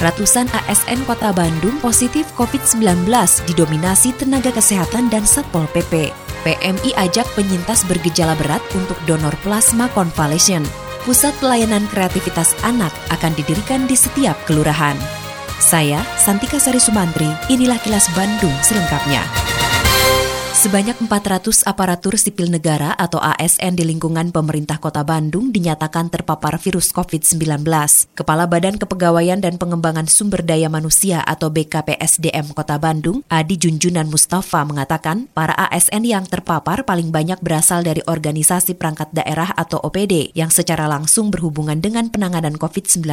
ratusan ASN Kota Bandung positif COVID-19 didominasi tenaga kesehatan dan Satpol PP. PMI ajak penyintas bergejala berat untuk donor plasma convalescent. Pusat Pelayanan Kreativitas Anak akan didirikan di setiap kelurahan. Saya, Santika Sari Sumantri, inilah kilas Bandung selengkapnya. Sebanyak 400 aparatur sipil negara atau ASN di lingkungan pemerintah kota Bandung dinyatakan terpapar virus COVID-19. Kepala Badan Kepegawaian dan Pengembangan Sumber Daya Manusia atau BKPSDM Kota Bandung, Adi Junjunan Mustafa mengatakan para ASN yang terpapar paling banyak berasal dari organisasi perangkat daerah atau OPD yang secara langsung berhubungan dengan penanganan COVID-19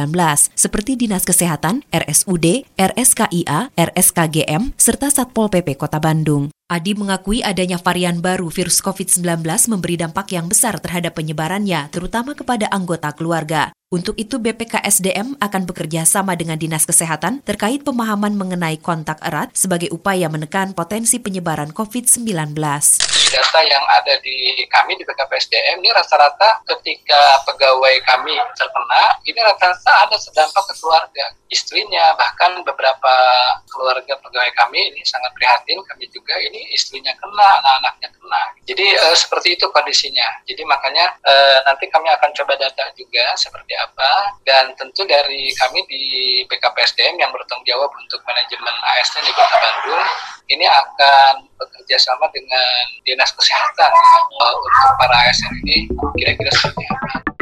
seperti Dinas Kesehatan, RSUD, RSKIA, RSKGM, serta Satpol PP Kota Bandung. Adi mengakui adanya varian baru virus COVID-19 memberi dampak yang besar terhadap penyebarannya, terutama kepada anggota keluarga. Untuk itu BPKSDM akan bekerja sama dengan Dinas Kesehatan terkait pemahaman mengenai kontak erat sebagai upaya menekan potensi penyebaran COVID-19 data yang ada di kami di BKPSDM ini rata-rata ketika pegawai kami terkena ini rata-rata ada sedampak ke keluarga istrinya bahkan beberapa keluarga pegawai kami ini sangat prihatin kami juga ini istrinya kena anak-anaknya kena. Jadi e, seperti itu kondisinya. Jadi makanya e, nanti kami akan coba data juga seperti apa dan tentu dari kami di BKPSDM yang bertanggung jawab untuk manajemen ASN di Kota Bandung ini akan bekerja sama dengan dinas kesehatan uh, untuk para ASN ini kira-kira seperti apa.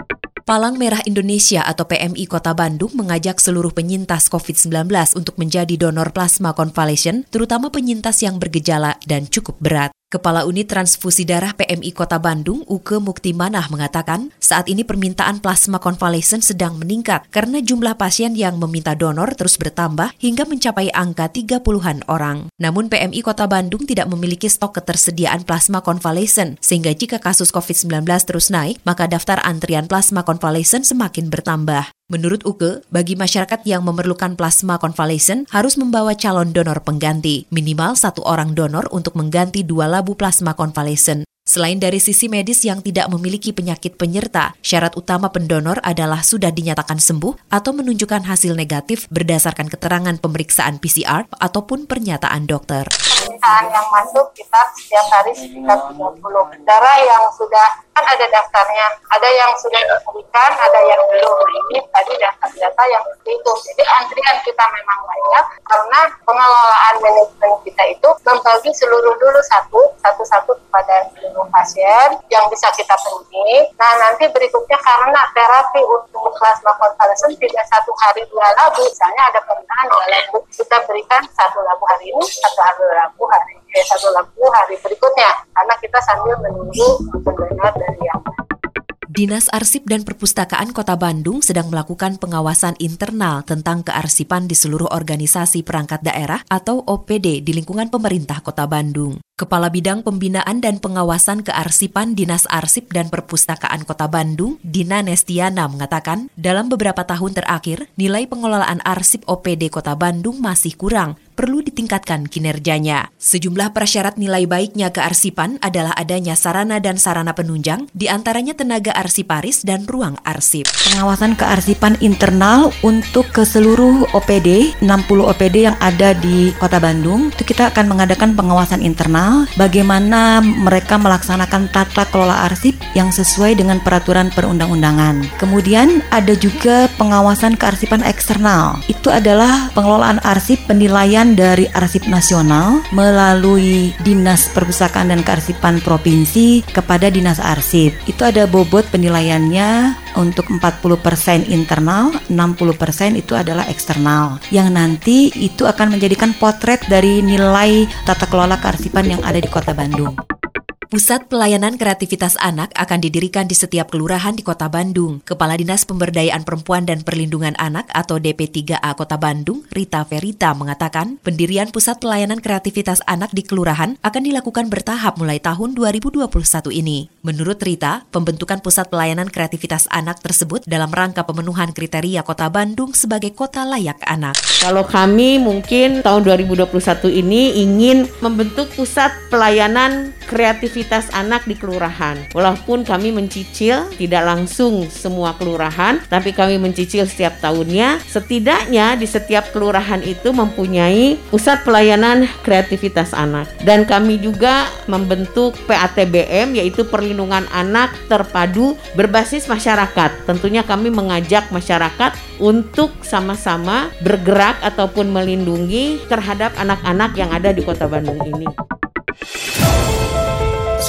Palang Merah Indonesia atau PMI Kota Bandung mengajak seluruh penyintas COVID-19 untuk menjadi donor plasma convalescent, terutama penyintas yang bergejala dan cukup berat. Kepala Unit Transfusi Darah PMI Kota Bandung, Uke Muktimanah mengatakan, saat ini permintaan plasma konvalesen sedang meningkat karena jumlah pasien yang meminta donor terus bertambah hingga mencapai angka 30-an orang. Namun PMI Kota Bandung tidak memiliki stok ketersediaan plasma konvalesen, sehingga jika kasus COVID-19 terus naik, maka daftar antrian plasma konvalesen semakin bertambah. Menurut Uke, bagi masyarakat yang memerlukan plasma konvalesen harus membawa calon donor pengganti, minimal satu orang donor untuk mengganti dua labu plasma konvalesen. Selain dari sisi medis yang tidak memiliki penyakit penyerta, syarat utama pendonor adalah sudah dinyatakan sembuh atau menunjukkan hasil negatif berdasarkan keterangan pemeriksaan PCR ataupun pernyataan dokter. Permintaan yang masuk kita setiap hari sekitar 30. Darah yang sudah kan ada daftarnya, ada yang sudah diberikan, ada yang belum. Nah, ini tadi data-data yang seperti itu. Jadi antrian kita memang banyak karena pengelolaan manajemen kita itu membagi seluruh dulu satu, satu-satu kepada seluruh pasien yang bisa kita penuhi. Nah nanti berikutnya karena terapi untuk plasma konvalesen tidak satu hari dua labu, misalnya ada permintaan dua labu, kita berikan satu labu hari ini, satu hari labu hari eh, satu labu hari berikutnya, karena kita sambil menunggu pendonor dari yang Dinas Arsip dan Perpustakaan Kota Bandung sedang melakukan pengawasan internal tentang kearsipan di seluruh organisasi perangkat daerah atau OPD di lingkungan pemerintah Kota Bandung. Kepala Bidang Pembinaan dan Pengawasan Kearsipan Dinas Arsip dan Perpustakaan Kota Bandung, Dina Nestiana mengatakan, dalam beberapa tahun terakhir, nilai pengelolaan arsip OPD Kota Bandung masih kurang perlu ditingkatkan kinerjanya. Sejumlah prasyarat nilai baiknya kearsipan adalah adanya sarana dan sarana penunjang, di antaranya tenaga arsiparis dan ruang arsip. Pengawasan kearsipan internal untuk ke seluruh OPD, 60 OPD yang ada di Kota Bandung, itu kita akan mengadakan pengawasan internal, bagaimana mereka melaksanakan tata kelola arsip yang sesuai dengan peraturan perundang-undangan. Kemudian ada juga pengawasan kearsipan eksternal, itu adalah pengelolaan arsip penilaian dari Arsip Nasional melalui Dinas Perpustakaan dan Kearsipan Provinsi kepada Dinas Arsip. Itu ada bobot penilaiannya untuk 40% internal, 60% itu adalah eksternal. Yang nanti itu akan menjadikan potret dari nilai tata kelola kearsipan yang ada di Kota Bandung. Pusat Pelayanan Kreativitas Anak akan didirikan di setiap kelurahan di Kota Bandung. Kepala Dinas Pemberdayaan Perempuan dan Perlindungan Anak atau DP3A Kota Bandung, Rita Verita mengatakan, pendirian Pusat Pelayanan Kreativitas Anak di kelurahan akan dilakukan bertahap mulai tahun 2021 ini. Menurut Rita, pembentukan Pusat Pelayanan Kreativitas Anak tersebut dalam rangka pemenuhan kriteria Kota Bandung sebagai kota layak anak. Kalau kami mungkin tahun 2021 ini ingin membentuk pusat pelayanan kreativitas aktivitas anak di kelurahan. Walaupun kami mencicil tidak langsung semua kelurahan, tapi kami mencicil setiap tahunnya. Setidaknya di setiap kelurahan itu mempunyai pusat pelayanan kreativitas anak. Dan kami juga membentuk PATBM yaitu perlindungan anak terpadu berbasis masyarakat. Tentunya kami mengajak masyarakat untuk sama-sama bergerak ataupun melindungi terhadap anak-anak yang ada di Kota Bandung ini.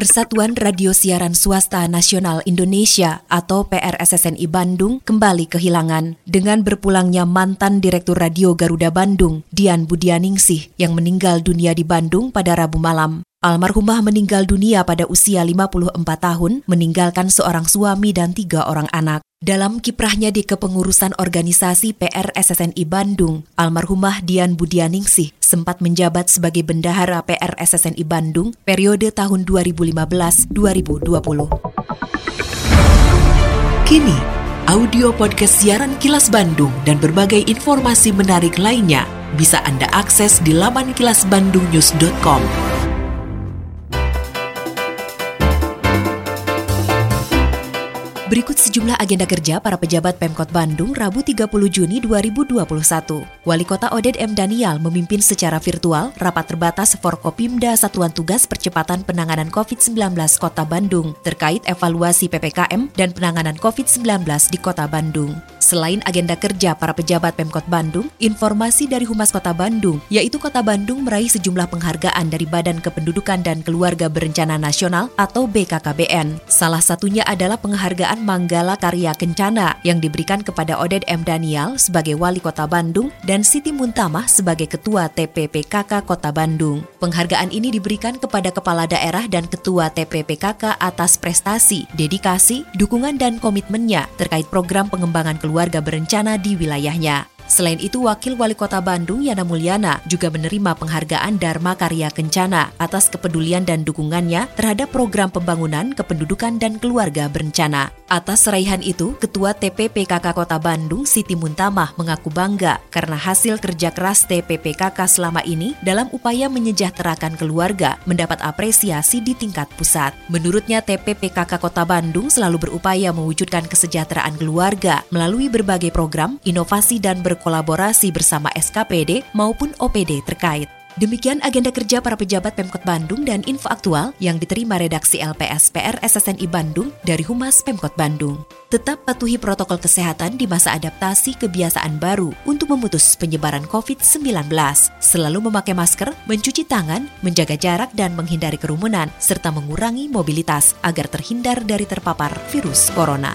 Persatuan Radio Siaran Swasta Nasional Indonesia atau PRSSNI Bandung kembali kehilangan dengan berpulangnya mantan Direktur Radio Garuda Bandung, Dian Budianingsih, yang meninggal dunia di Bandung pada Rabu malam. Almarhumah meninggal dunia pada usia 54 tahun, meninggalkan seorang suami dan tiga orang anak. Dalam kiprahnya di kepengurusan organisasi PR SSNI Bandung, almarhumah Dian Budianingsih sempat menjabat sebagai bendahara PR SSNI Bandung periode tahun 2015-2020. Kini, audio podcast siaran Kilas Bandung dan berbagai informasi menarik lainnya bisa Anda akses di laman kilasbandungnews.com. Berikut sejumlah agenda kerja para pejabat Pemkot Bandung Rabu 30 Juni 2021. Wali Kota Oded M. Daniel memimpin secara virtual rapat terbatas Forkopimda Satuan Tugas Percepatan Penanganan COVID-19 Kota Bandung terkait evaluasi PPKM dan penanganan COVID-19 di Kota Bandung. Selain agenda kerja para pejabat Pemkot Bandung, informasi dari Humas Kota Bandung, yaitu Kota Bandung meraih sejumlah penghargaan dari Badan Kependudukan dan Keluarga Berencana Nasional atau BKKBN. Salah satunya adalah penghargaan Manggala Karya Kencana yang diberikan kepada Oded M. Daniel sebagai Wali Kota Bandung dan Siti Muntamah sebagai Ketua TPPKK Kota Bandung. Penghargaan ini diberikan kepada Kepala Daerah dan Ketua TPPKK atas prestasi, dedikasi, dukungan dan komitmennya terkait program pengembangan keluarga keluarga berencana di wilayahnya. Selain itu, Wakil Wali Kota Bandung Yana Mulyana juga menerima penghargaan Dharma Karya Kencana atas kepedulian dan dukungannya terhadap program pembangunan kependudukan dan keluarga berencana. Atas seraihan itu, Ketua TPPKK Kota Bandung Siti Muntamah mengaku bangga karena hasil kerja keras TPPKK selama ini dalam upaya menyejahterakan keluarga mendapat apresiasi di tingkat pusat. Menurutnya TPPKK Kota Bandung selalu berupaya mewujudkan kesejahteraan keluarga melalui berbagai program, inovasi dan berkolaborasi bersama SKPD maupun OPD terkait. Demikian agenda kerja para pejabat Pemkot Bandung dan info aktual yang diterima redaksi LPS PR SSNI Bandung dari Humas Pemkot Bandung. Tetap patuhi protokol kesehatan di masa adaptasi kebiasaan baru untuk memutus penyebaran COVID-19. Selalu memakai masker, mencuci tangan, menjaga jarak dan menghindari kerumunan, serta mengurangi mobilitas agar terhindar dari terpapar virus corona.